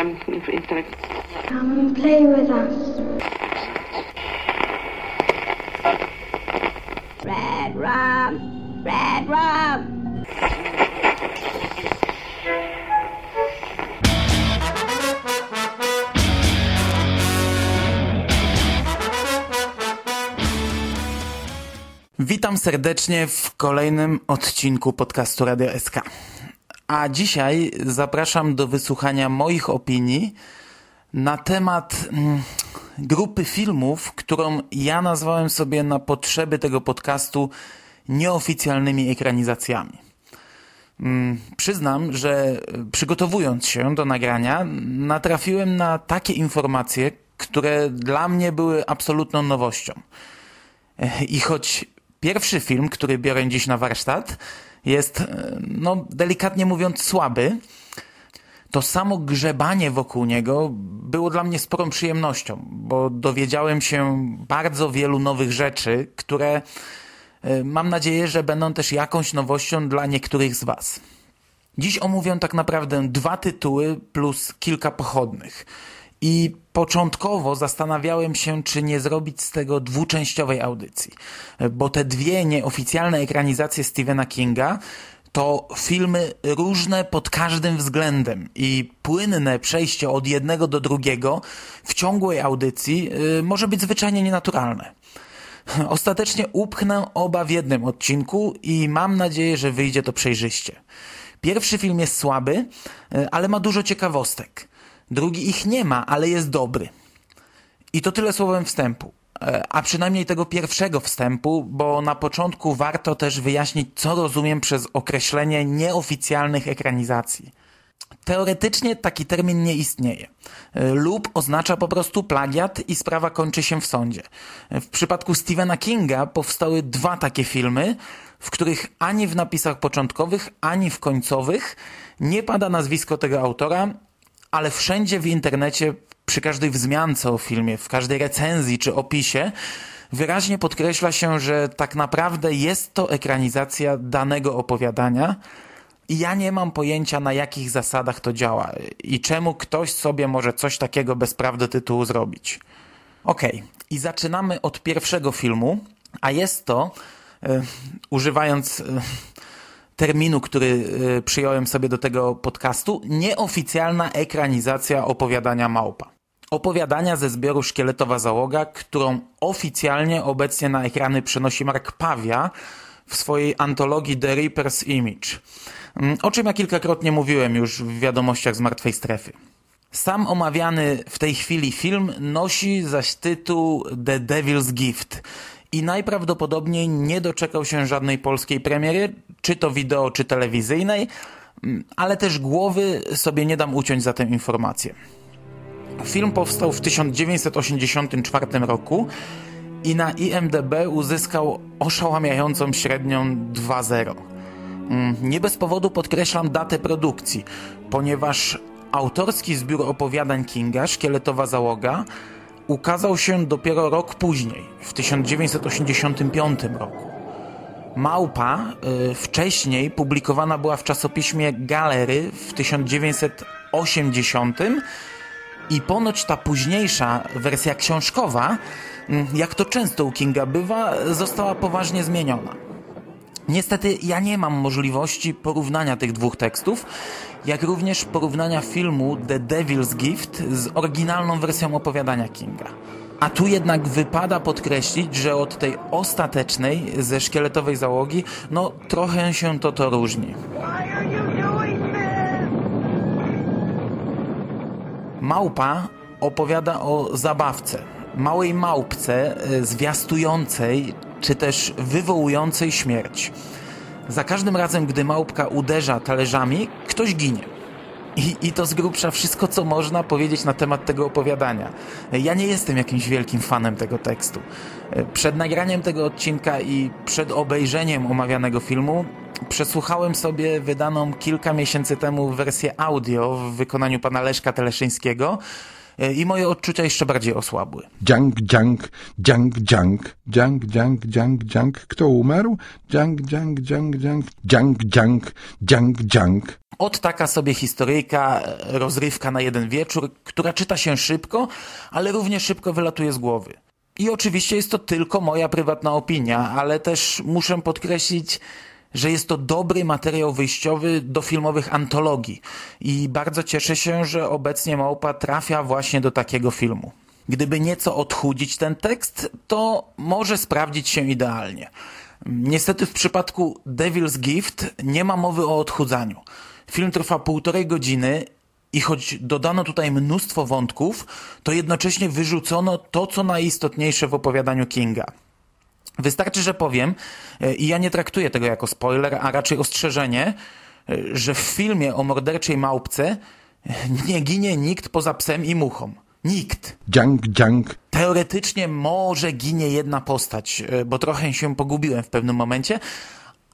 um, intellect. Come and play with us. Red rum, red rum. Witam serdecznie w kolejnym odcinku podcastu Radio SK. A dzisiaj zapraszam do wysłuchania moich opinii na temat mm, grupy filmów, którą ja nazwałem sobie na potrzeby tego podcastu nieoficjalnymi ekranizacjami. Mm, przyznam, że przygotowując się do nagrania, natrafiłem na takie informacje, które dla mnie były absolutną nowością. I choć Pierwszy film, który biorę dziś na warsztat, jest, e, no, delikatnie mówiąc, słaby. To samo grzebanie wokół niego było dla mnie sporą przyjemnością, bo dowiedziałem się bardzo wielu nowych rzeczy, które e, mam nadzieję, że będą też jakąś nowością dla niektórych z Was. Dziś omówię tak naprawdę dwa tytuły plus kilka pochodnych. I początkowo zastanawiałem się, czy nie zrobić z tego dwuczęściowej audycji, bo te dwie nieoficjalne ekranizacje Stephena Kinga to filmy różne pod każdym względem i płynne przejście od jednego do drugiego w ciągłej audycji y, może być zwyczajnie nienaturalne. Ostatecznie upchnę oba w jednym odcinku i mam nadzieję, że wyjdzie to przejrzyście. Pierwszy film jest słaby, y, ale ma dużo ciekawostek. Drugi ich nie ma, ale jest dobry. I to tyle słowem wstępu. E, a przynajmniej tego pierwszego wstępu, bo na początku warto też wyjaśnić, co rozumiem przez określenie nieoficjalnych ekranizacji. Teoretycznie taki termin nie istnieje. E, lub oznacza po prostu plagiat i sprawa kończy się w sądzie. W przypadku Stephena Kinga powstały dwa takie filmy, w których ani w napisach początkowych, ani w końcowych nie pada nazwisko tego autora, ale wszędzie w internecie, przy każdej wzmiance o filmie, w każdej recenzji czy opisie, wyraźnie podkreśla się, że tak naprawdę jest to ekranizacja danego opowiadania i ja nie mam pojęcia na jakich zasadach to działa i czemu ktoś sobie może coś takiego bez prawdy tytułu zrobić. Okej, okay. i zaczynamy od pierwszego filmu, a jest to, e, używając e, terminu, który y, przyjąłem sobie do tego podcastu, nieoficjalna ekranizacja opowiadania Małpa. Opowiadania ze zbioru Szkieletowa Załoga, którą oficjalnie obecnie na ekrany przenosi Mark Pawia w swojej antologii The Reaper's Image. Mm, o czym ja kilkakrotnie mówiłem już w wiadomościach z Martwej Strefy. Sam omawiany w tej chwili film nosi zaś tytuł The Devil's Gift i najprawdopodobniej nie doczekał się żadnej polskiej premiery, czy to wideo, czy telewizyjnej, mm, ale też głowy sobie nie dam uciąć za tę informację. Film powstał w 1984 roku i na IMDb uzyskał oszałamiającą średnią 2.0. Mm, nie bez powodu podkreślam datę produkcji, ponieważ autorski zbiór opowiadań Kinga, Szkieletowa Załoga, ukazał się dopiero rok później, w 1985 roku. Małpa y, wcześniej publikowana była w czasopiśmie Galery w 1980 i ponoć ta późniejsza wersja książkowa, y, jak to często u Kinga bywa, została poważnie zmieniona. Niestety ja nie mam możliwości porównania tych dwóch tekstów, jak również porównania filmu The Devil's Gift z oryginalną wersją opowiadania Kinga. A tu jednak wypada podkreślić, że od tej ostatecznej ze szkieletowej załogi, no trochę się to to różni. Małpa opowiada o zabawce, małej małpce e, zwiastującej czy też wywołującej śmierć. Za każdym razem, gdy małpka uderza talerzami, ktoś ginie. I, I to z grubsza wszystko, co można powiedzieć na temat tego opowiadania. Ja nie jestem jakimś wielkim fanem tego tekstu. Przed nagraniem tego odcinka i przed obejrzeniem omawianego filmu przesłuchałem sobie wydaną kilka miesięcy temu wersję audio w wykonaniu pana Leszka Teleszyńskiego e, i moje odczucia jeszcze bardziej osłabły. Dziang, dziang, dziang, dziang, dziang, dziang, dziang, dziang. Kto umarł? Dziang, dziang, dziang, dziang, dziang, dziang, dziang, dziang. Od taka sobie historyjka, e, rozrywka na jeden wieczór, która czyta się szybko, ale równie szybko wylatuje z głowy. I oczywiście jest to tylko moja prywatna opinia, ale też muszę podkreślić, że jest to dobry materiał wyjściowy do filmowych antologii i bardzo cieszę się, że obecnie Małpa trafia właśnie do takiego filmu. Gdyby nieco odchudzić ten tekst, to może sprawdzić się idealnie. Niestety w przypadku Devil's Gift nie ma mowy o odchudzaniu. Film trwa półtorej godziny i choć dodano tutaj mnóstwo wątków, to jednocześnie wyrzucono to, co najistotniejsze w opowiadaniu Kinga. Wystarczy, że powiem, e, i ja nie traktuję tego jako spoiler, a raczej ostrzeżenie, e, że w filmie o morderczej małpce e, nie ginie nikt poza psem i muchą. Nikt. Dziang, dziang. Teoretycznie może ginie jedna postać, bo trochę się pogubiłem w pewnym momencie,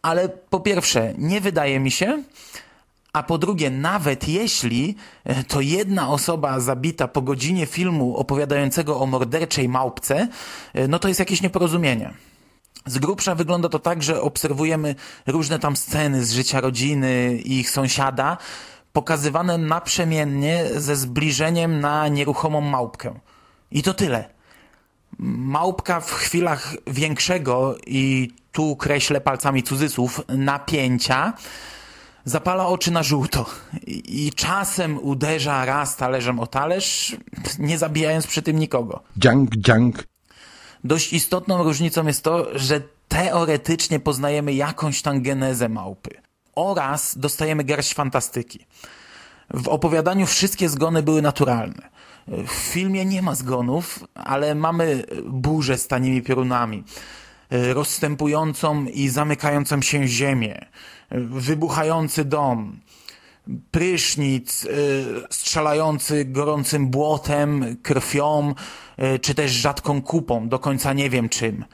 ale po pierwsze, nie wydaje mi się, a po drugie, nawet jeśli to jedna osoba zabita po godzinie filmu opowiadającego o morderczej małpce, no to jest jakieś nieporozumienie. Z grubsza wygląda to tak, że obserwujemy różne tam sceny z życia rodziny i ich sąsiada, pokazywane naprzemiennie ze zbliżeniem na nieruchomą małpkę. I to tyle. Małpka w chwilach większego i tu kreślę palcami cudzysłów napięcia zapala oczy na żółto i czasem uderza raz talerzem o talerz, nie zabijając przy tym nikogo. Dziang, dziang. Dość istotną różnicą jest to, że teoretycznie poznajemy jakąś tam genezę małpy oraz dostajemy garść fantastyki. W opowiadaniu wszystkie zgony były naturalne. W filmie nie ma zgonów, ale mamy burzę z tanimi piorunami, rozstępującą i zamykającą się ziemię, wybuchający dom, prysznic y, strzelający gorącym błotem, krwią, y, czy też rzadką kupą, do końca nie wiem czym.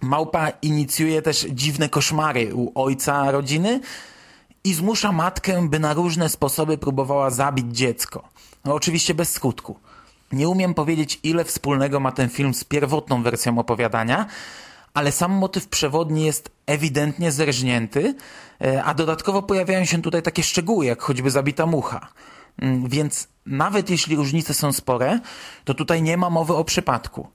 Małpa inicjuje też dziwne koszmary u ojca rodziny i zmusza matkę, by na różne sposoby próbowała zabić dziecko. No, oczywiście bez skutku. Nie umiem powiedzieć, ile wspólnego ma ten film z pierwotną wersją opowiadania, ale sam motyw przewodni jest ewidentnie zerżnięty, e, a dodatkowo pojawiają się tutaj takie szczegóły, jak choćby zabita mucha. Mm, więc nawet jeśli różnice są spore, to tutaj nie ma mowy o przypadku.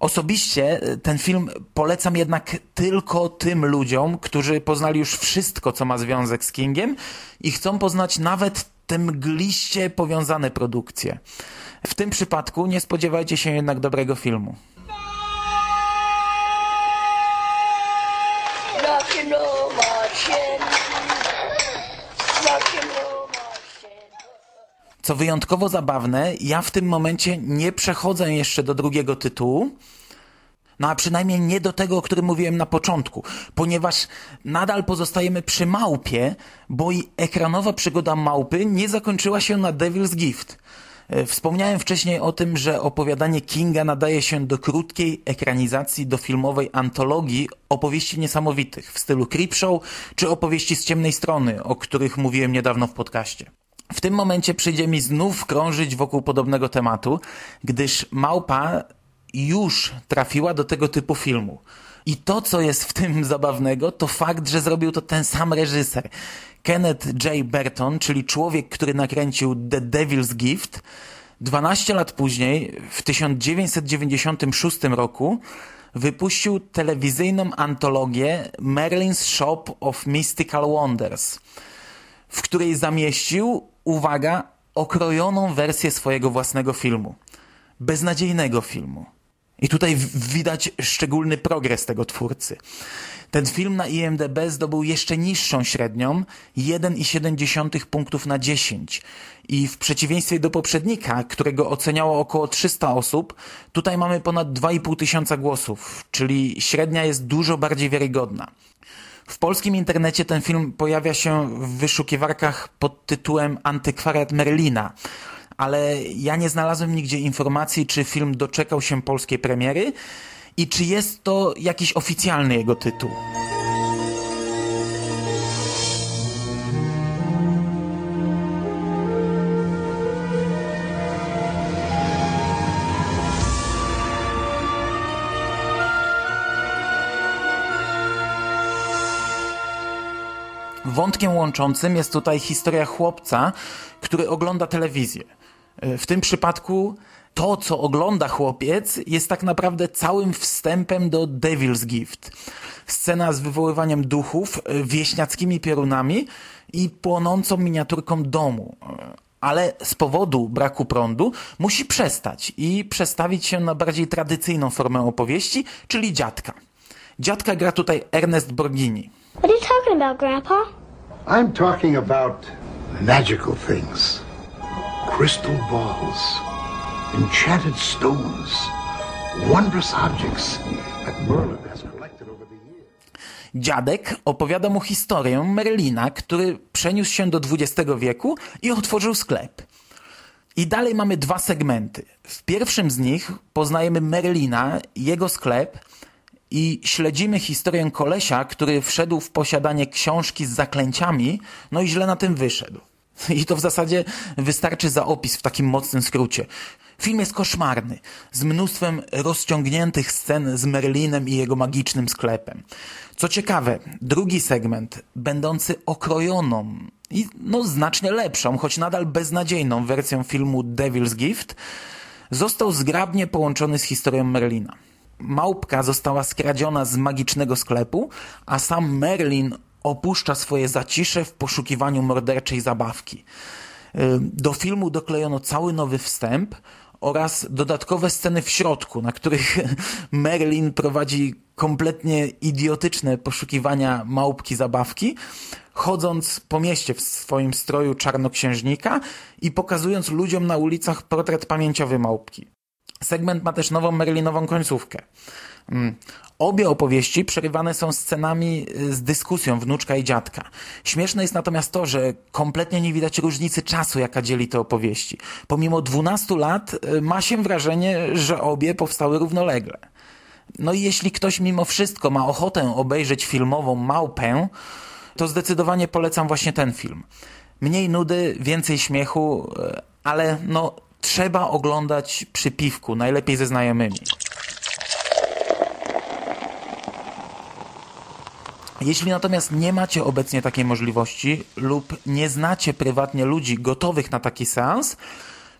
Osobiście e, ten film polecam jednak tylko tym ludziom, którzy poznali już wszystko, co ma związek z Kingiem i chcą poznać nawet te mgliście powiązane produkcje. W tym przypadku nie spodziewajcie się jednak dobrego filmu. Co wyjątkowo zabawne, ja w tym momencie nie przechodzę jeszcze do drugiego tytułu, no a przynajmniej nie do tego, o którym mówiłem na początku, ponieważ nadal pozostajemy przy małpie, bo i ekranowa przygoda małpy nie zakończyła się na Devil's Gift. E, wspomniałem wcześniej o tym, że opowiadanie Kinga nadaje się do krótkiej ekranizacji do filmowej antologii opowieści niesamowitych w stylu Creepshow czy opowieści z ciemnej strony, o których mówiłem niedawno w podcaście. W tym momencie przyjdzie mi znów krążyć wokół podobnego tematu, gdyż małpa już trafiła do tego typu filmu. I to, co jest w tym zabawnego, to fakt, że zrobił to ten sam reżyser. Kenneth J. Burton, czyli człowiek, który nakręcił The Devil's Gift, 12 lat później, w 1996 roku, wypuścił telewizyjną antologię Merlin's Shop of Mystical Wonders, w której zamieścił, uwaga, okrojoną wersję swojego własnego filmu. Beznadziejnego filmu. I tutaj widać szczególny progres tego twórcy. Ten film na IMDB zdobył jeszcze niższą średnią 1,7 punktów na 10. I w przeciwieństwie do poprzednika, którego oceniało około 300 osób, tutaj mamy ponad 2,5 tysiąca głosów, czyli średnia jest dużo bardziej wiarygodna. W polskim internecie ten film pojawia się w wyszukiwarkach pod tytułem Antykwariat Merlina, ale ja nie znalazłem nigdzie informacji, czy film doczekał się polskiej premiery i czy jest to jakiś oficjalny jego tytuł. Wątkiem łączącym jest tutaj historia chłopca, który ogląda telewizję. W tym przypadku to, co ogląda chłopiec, jest tak naprawdę całym wstępem do Devil's Gift. Scena z wywoływaniem duchów, wieśniackimi piorunami i płonącą miniaturką domu. Ale z powodu braku prądu musi przestać i przestawić się na bardziej tradycyjną formę opowieści, czyli dziadka. Dziadka gra tutaj Ernest Borghini. What are you talking about, Grandpa? I'm talking about magical things. Crystal balls, enchanted stones, wondrous objects that Merlin has collected over the years. Dziadek opowiada mu historię Merlina, który przeniósł się do XX wieku i otworzył sklep. I dalej mamy dwa segmenty. W pierwszym z nich poznajemy Merlina, jego sklep i śledzimy historię kolesia, który wszedł w posiadanie książki z zaklęciami, no i źle na tym wyszedł. I to w zasadzie wystarczy za opis w takim mocnym skrócie. Film jest koszmarny, z mnóstwem rozciągniętych scen z Merlinem i jego magicznym sklepem. Co ciekawe, drugi segment, będący okrojoną i no znacznie lepszą, choć nadal beznadziejną wersją filmu Devil's Gift, został zgrabnie połączony z historią Merlina. Małpka została skradziona z magicznego sklepu, a sam Merlin opuszcza swoje zacisze w poszukiwaniu morderczej zabawki. Do filmu doklejono cały nowy wstęp oraz dodatkowe sceny w środku, na których Merlin prowadzi kompletnie idiotyczne poszukiwania małpki zabawki, chodząc po mieście w swoim stroju czarnoksiężnika i pokazując ludziom na ulicach portret pamięciowy małpki. Segment ma też nową Merlinową końcówkę. Obie opowieści przerywane są scenami z dyskusją wnuczka i dziadka. Śmieszne jest natomiast to, że kompletnie nie widać różnicy czasu, jaka dzieli te opowieści. Pomimo 12 lat ma się wrażenie, że obie powstały równolegle. No i jeśli ktoś mimo wszystko ma ochotę obejrzeć filmową Małpę, to zdecydowanie polecam właśnie ten film. Mniej nudy, więcej śmiechu, ale no trzeba oglądać przy piwku, najlepiej ze znajomymi. Jeśli natomiast nie macie obecnie takiej możliwości lub nie znacie prywatnie ludzi gotowych na taki seans,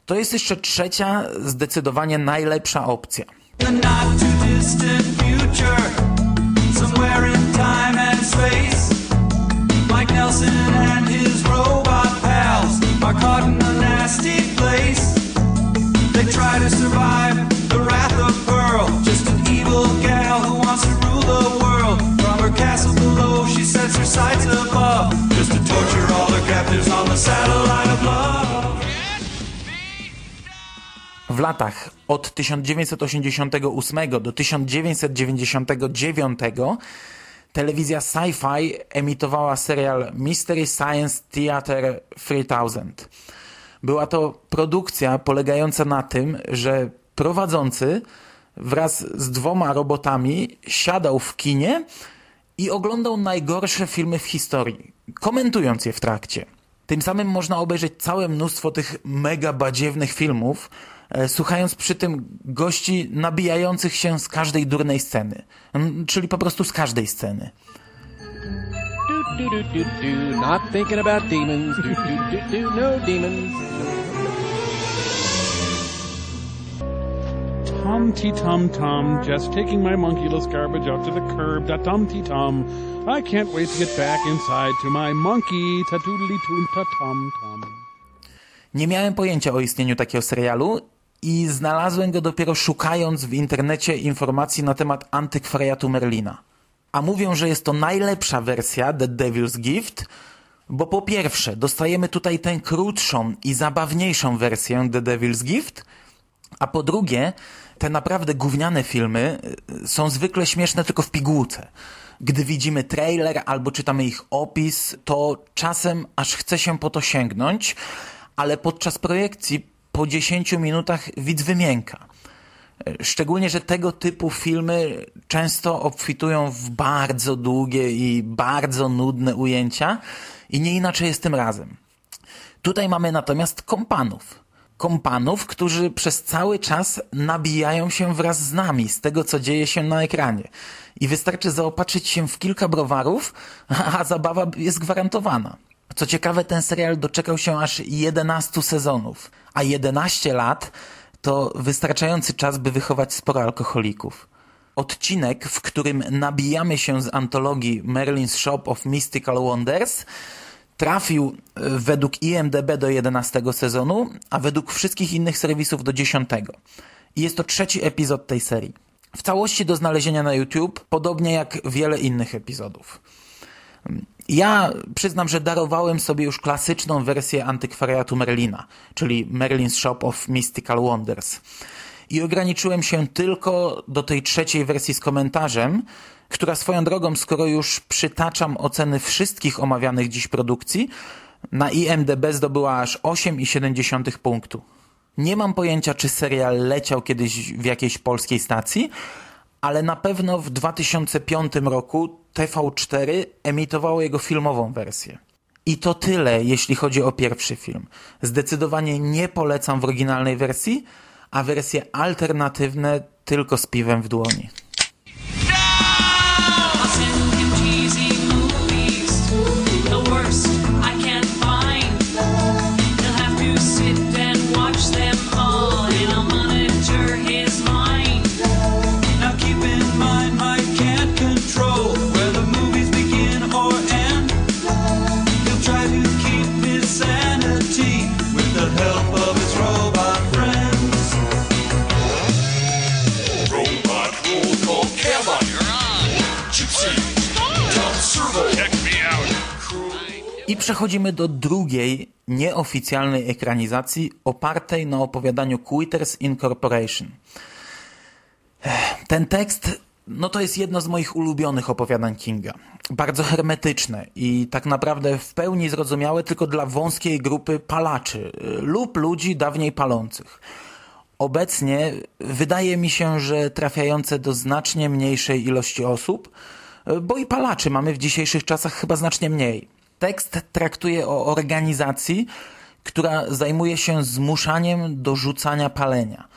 to jest jeszcze trzecia, zdecydowanie najlepsza opcja. Nelson and his robot pals are caught in a nasty place. They try to survive the wrath of Pearl, just an evil gal who wants to rule the world. From her castle below, she sets her sights above, just to torture all her captives on the satellite of love. W latach od 1988 do 1999 telewizja Sci-Fi emitowała serial Mystery Science Theater 3000. Była to produkcja polegająca na tym, że prowadzący wraz z dwoma robotami siadał w kinie i oglądał najgorsze filmy w historii, komentując je w trakcie. Tym samym można obejrzeć całe mnóstwo tych mega badziewnych filmów, e, słuchając przy tym gości nabijających się z każdej durnej sceny. Mm, Czyli po prostu z każdej sceny. Do do do do, not thinking about demons. Do do do do, no demons. Tum tee tum tum, just taking my monkeyless garbage out to the curb. Da tum tee tum. I can't wait to get back inside to my monkey. Ta doodly toon ta tum tum. Nie miałem pojęcia o istnieniu takiego serialu i znalazłem go dopiero szukając w internecie informacji na temat antykwariatu Merlina. A mówią, że jest to najlepsza wersja The Devil's Gift, bo po pierwsze dostajemy tutaj tę krótszą i zabawniejszą wersję The Devil's Gift, a po drugie te naprawdę gówniane filmy y, są zwykle śmieszne tylko w pigułce. Gdy widzimy trailer albo czytamy ich opis, to czasem aż chce się po to sięgnąć, ale podczas projekcji po 10 minutach widz wymięka. Szczególnie, że tego typu filmy często obfitują w bardzo długie i bardzo nudne ujęcia i nie inaczej jest tym razem. Tutaj mamy natomiast kompanów. kompanów, którzy przez cały czas nabijają się wraz z nami z tego, co dzieje się na ekranie. I wystarczy zaopatrzyć się w kilka browarów, a zabawa jest gwarantowana. Co ciekawe, ten serial doczekał się aż 11 sezonów, a 11 lat to wystarczający czas, by wychować sporo alkoholików. Odcinek, w którym nabijamy się z antologii Merlin's Shop of Mystical Wonders, trafił e, według IMDB do 11 sezonu, a według wszystkich innych serwisów do 10. I jest to trzeci epizod tej serii. W całości do znalezienia na YouTube, podobnie jak wiele innych epizodów. Ja przyznam, że darowałem sobie już klasyczną wersję antykwariatu Merlina, czyli Merlin's Shop of Mystical Wonders. I ograniczyłem się tylko do tej trzeciej wersji z komentarzem, która swoją drogą, skoro już przytaczam oceny wszystkich omawianych dziś produkcji, na IMDB zdobyła aż 8,7 punktu. Nie mam pojęcia, czy serial leciał kiedyś w jakiejś polskiej stacji, ale na pewno w 2005 roku TV4 emitowało jego filmową wersję. I to tyle, jeśli chodzi o pierwszy film. Zdecydowanie nie polecam w oryginalnej wersji, a wersje alternatywne tylko z piwem w dłoni. I'll przechodzimy do drugiej, nieoficjalnej ekranizacji opartej na opowiadaniu Quitters Incorporation. Ten tekst, no to jest jedno z moich ulubionych opowiadań Kinga. Bardzo hermetyczne i tak naprawdę w pełni zrozumiałe tylko dla wąskiej grupy palaczy y, lub ludzi dawniej palących. Obecnie wydaje mi się, że trafiające do znacznie mniejszej ilości osób, y, bo i palaczy mamy w dzisiejszych czasach chyba znacznie mniej. Tekst traktuje o organizacji, która zajmuje się zmuszaniem do rzucania palenia.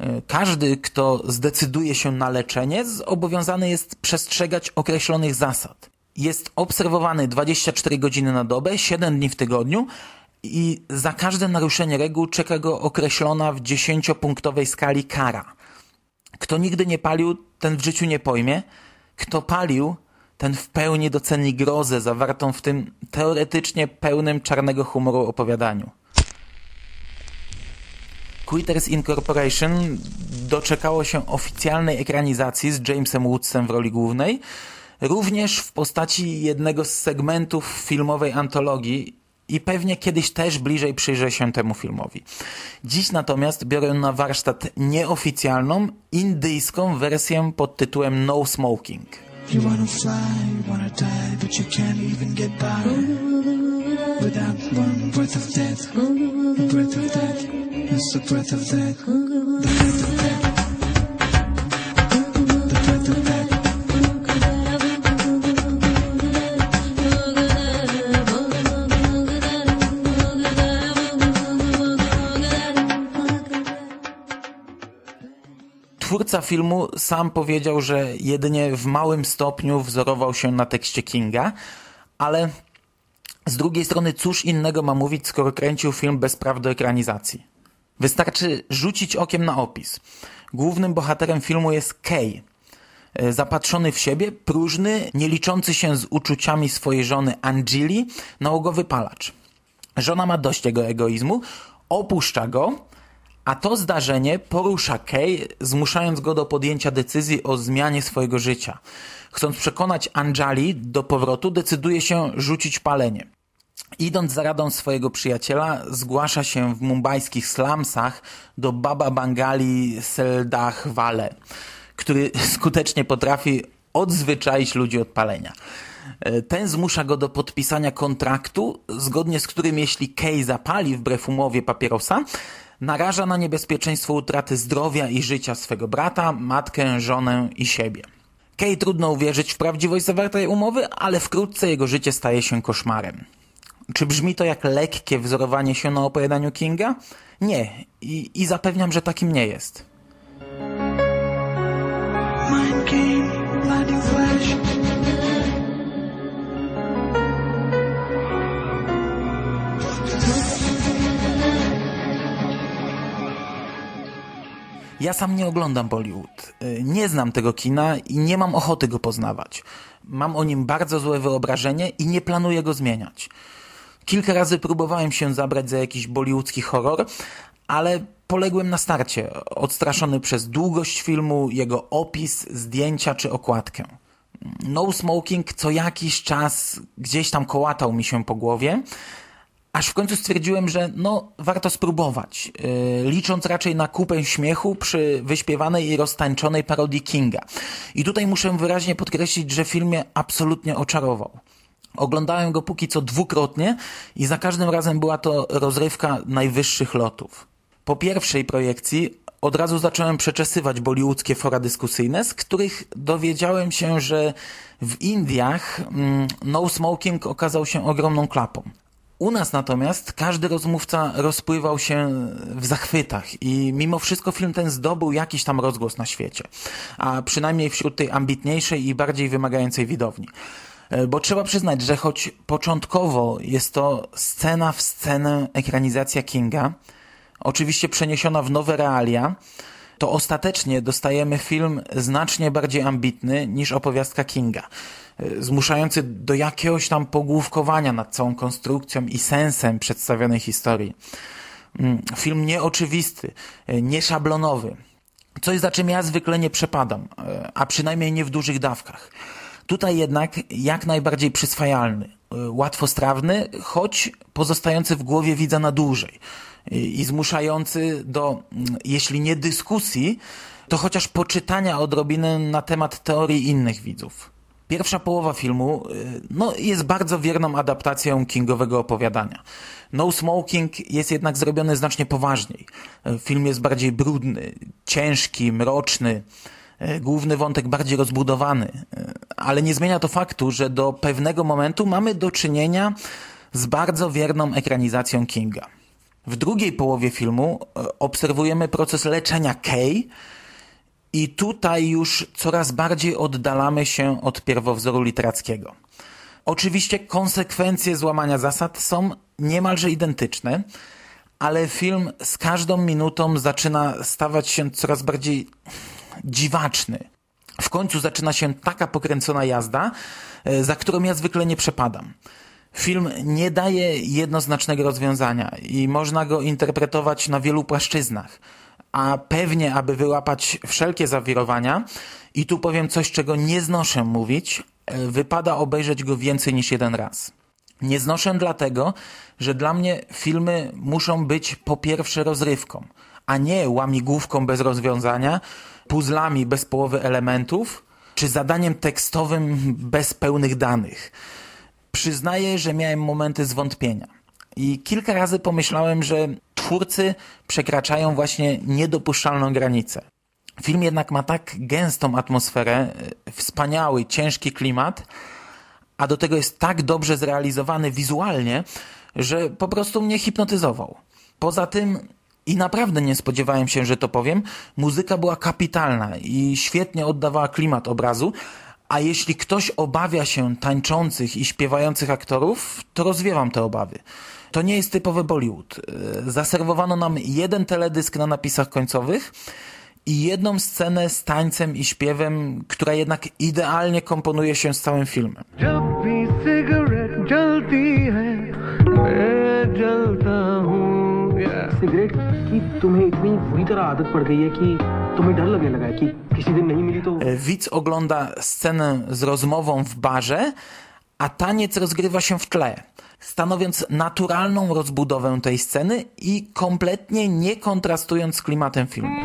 Y, Każdy, kto zdecyduje się na leczenie, zobowiązany jest przestrzegać określonych zasad. Jest obserwowany 24 godziny na dobę, 7 dni w tygodniu i za każde naruszenie reguł czeka go określona w 10-punktowej skali kara. Kto nigdy nie palił, ten w życiu nie pojmie. Kto palił, ten w pełni doceni grozę zawartą w tym teoretycznie pełnym czarnego humoru opowiadaniu. Quitters Incorporation doczekało się oficjalnej ekranizacji z Jamesem Woodsem w roli głównej, również w postaci jednego z segmentów filmowej antologii i pewnie kiedyś też bliżej przyjrzę się temu filmowi. Dziś natomiast biorę na warsztat nieoficjalną, indyjską wersję pod tytułem No Smoking. You wanna fly, you wanna die, but you can't even get by without one breath of death. A breath of death is the breath of death. The breath of Twórca filmu sam powiedział, że jedynie w małym stopniu wzorował się na tekście Kinga, ale z drugiej strony cóż innego ma mówić, skoro kręcił film bez praw do ekranizacji. Wystarczy rzucić okiem na opis. Głównym bohaterem filmu jest Kay. E, Zapatrzony w siebie, próżny, nie liczący się z uczuciami swojej żony Angeli, nałogowy palacz. Żona ma dość jego egoizmu, opuszcza go, a to zdarzenie porusza Kay, zmuszając go do podjęcia decyzji o zmianie swojego życia. Chcąc przekonać Anjali do powrotu, decyduje się rzucić palenie. Idąc za radą swojego przyjaciela, zgłasza się w mumbajskich slumsach do Baba Bangali Seldach Vale, który skutecznie potrafi odzwyczaić ludzi od palenia. E, Ten zmusza go do podpisania kontraktu, zgodnie z którym jeśli Kay zapali wbrew umowie papierosa, naraża na niebezpieczeństwo utraty zdrowia i życia swego brata, matkę, żonę i siebie. Kay trudno uwierzyć w prawdziwość zawartej umowy, ale wkrótce jego życie staje się koszmarem. Czy brzmi to jak lekkie wzorowanie się na opowiadaniu Kinga? Nie. I, i zapewniam, że takim nie jest. Game, Ja sam nie oglądam Bollywood. Y, Nie znam tego kina i nie mam ochoty go poznawać. Mam o nim bardzo złe wyobrażenie i nie planuję go zmieniać. Kilka razy próbowałem się zabrać za jakiś bollywoodzki horror, ale poległem na starcie, odstraszony przez długość filmu, jego opis, zdjęcia czy okładkę. No Smoking co jakiś czas gdzieś tam kołatał mi się po głowie, aż w końcu stwierdziłem, że no warto spróbować, yy, licząc raczej na kupę śmiechu przy wyśpiewanej i roztańczonej parodii Kinga. I tutaj muszę wyraźnie podkreślić, że film mnie absolutnie oczarował. Oglądałem go póki co dwukrotnie i za każdym razem była to rozrywka najwyższych lotów. Po pierwszej projekcji od razu zacząłem przeczesywać bollywoodzkie fora dyskusyjne, z których dowiedziałem się, że w Indiach mm, no smoking okazał się ogromną klapą. U nas natomiast każdy rozmówca rozpływał się w zachwytach i mimo wszystko film ten zdobył jakiś tam rozgłos na świecie, a przynajmniej wśród tej ambitniejszej i bardziej wymagającej widowni. E, Bo trzeba przyznać, że choć początkowo jest to scena w scenę ekranizacja Kinga, oczywiście przeniesiona w nowe realia, to ostatecznie dostajemy film znacznie bardziej ambitny niż opowiastka Kinga, e, zmuszający do jakiegoś tam pogłówkowania nad całą konstrukcją i sensem przedstawionej historii. Mm, Film nieoczywisty, e, nieszablonowy, coś za czym ja zwykle nie przepadam, e, a przynajmniej nie w dużych dawkach. Tutaj jednak jak najbardziej przyswajalny, łatwostrawny, choć pozostający w głowie widza na dłużej i zmuszający do, mm, jeśli nie dyskusji, to chociaż poczytania odrobiny na temat teorii innych widzów. Pierwsza połowa filmu y, no, jest bardzo wierną adaptacją Kingowego opowiadania. No Smoking jest jednak zrobiony znacznie poważniej. Y, Film jest bardziej brudny, ciężki, mroczny, y, główny wątek bardziej rozbudowany, ale nie zmienia to faktu, że do pewnego momentu mamy do czynienia z bardzo wierną ekranizacją Kinga. W drugiej połowie filmu y, obserwujemy proces leczenia Kay, i tutaj już coraz bardziej oddalamy się od pierwowzoru literackiego. Oczywiście konsekwencje złamania zasad są niemalże identyczne, ale film z każdą minutą zaczyna stawać się coraz bardziej dziwaczny. W końcu zaczyna się taka pokręcona jazda, e, za którą ja zwykle nie przepadam. Film nie daje jednoznacznego rozwiązania i można go interpretować na wielu płaszczyznach. A pewnie, aby wyłapać wszelkie zawirowania, i tu powiem coś, czego nie znoszę mówić, e, wypada obejrzeć go więcej niż jeden raz. Nie znoszę dlatego, że dla mnie filmy muszą być po pierwsze rozrywką, a nie łamigłówką bez rozwiązania, puzzlami bez połowy elementów, czy zadaniem tekstowym bez pełnych danych. Przyznaję, że miałem momenty zwątpienia. I kilka razy pomyślałem, że twórcy przekraczają właśnie niedopuszczalną granicę. Film jednak ma tak gęstą atmosferę, e, wspaniały, ciężki klimat, a do tego jest tak dobrze zrealizowany wizualnie, że po prostu mnie hipnotyzował. Poza tym, i naprawdę nie spodziewałem się, że to powiem, muzyka była kapitalna i świetnie oddawała klimat obrazu, a jeśli ktoś obawia się tańczących i śpiewających aktorów, to rozwiewam te obawy. To nie jest typowy Bollywood. E, Zaserwowano nam jeden teledysk na napisach końcowych i jedną scenę z tańcem i śpiewem, która jednak idealnie komponuje się z całym filmem. जब भी सिगरेट जलती है मैं जलता हूँ सिगरेट की तुम्हें इतनी बुरी तरह आदत पड़ गई है कि तुम्हें डर लगने लगा है कि किसी दिन नहीं मिली तो E, E, widz ogląda scenę z rozmową w barze, a taniec rozgrywa się w tle, stanowiąc naturalną rozbudowę tej sceny i kompletnie nie kontrastując z klimatem filmu.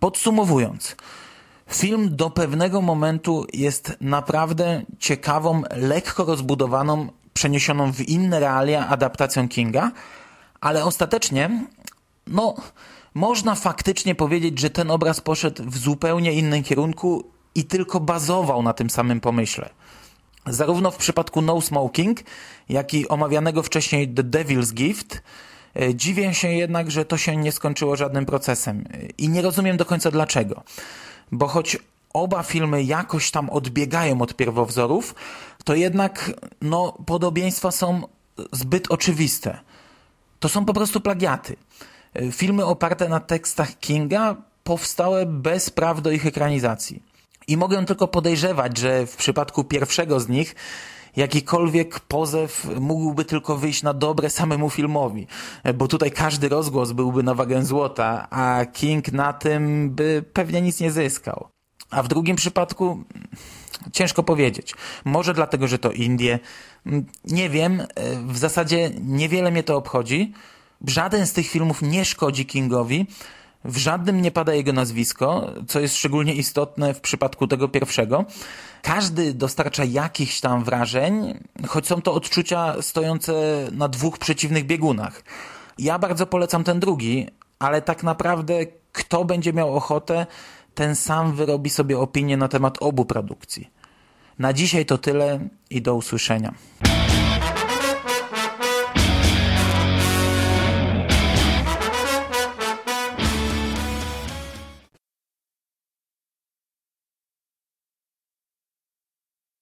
Podsumowując, film do pewnego momentu jest naprawdę ciekawą, lekko rozbudowaną przeniesioną w inne realia adaptacją Kinga, ale ostatecznie, no, można faktycznie powiedzieć, że ten obraz poszedł w zupełnie innym kierunku i tylko bazował na tym samym pomyśle. Zarówno w przypadku No Smoking, jak i omawianego wcześniej The Devil's Gift, e, dziwię się jednak, że to się nie skończyło żadnym procesem. I nie rozumiem do końca dlaczego. Bo choć oba filmy jakoś tam odbiegają od pierwowzorów, to jednak no, podobieństwa są zbyt oczywiste. To są po prostu plagiaty. E, Filmy oparte na tekstach Kinga powstałe bez praw do ich ekranizacji. I mogę tylko podejrzewać, że w przypadku pierwszego z nich jakikolwiek pozew mógłby tylko wyjść na dobre samemu filmowi, e, bo tutaj każdy rozgłos byłby na wagę złota, a King na tym by pewnie nic nie zyskał. A w drugim przypadku ciężko powiedzieć. Może dlatego, że to Indie. Mm, Nie wiem, e, w zasadzie niewiele mnie to obchodzi. Żaden z tych filmów nie szkodzi Kingowi. W żadnym nie pada jego nazwisko, co jest szczególnie istotne w przypadku tego pierwszego. Każdy dostarcza jakichś tam wrażeń, choć są to odczucia stojące na dwóch przeciwnych biegunach. Ja bardzo polecam ten drugi, ale tak naprawdę kto będzie miał ochotę, ten sam wyrobi sobie opinię na temat obu produkcji. Na dzisiaj to tyle i do usłyszenia.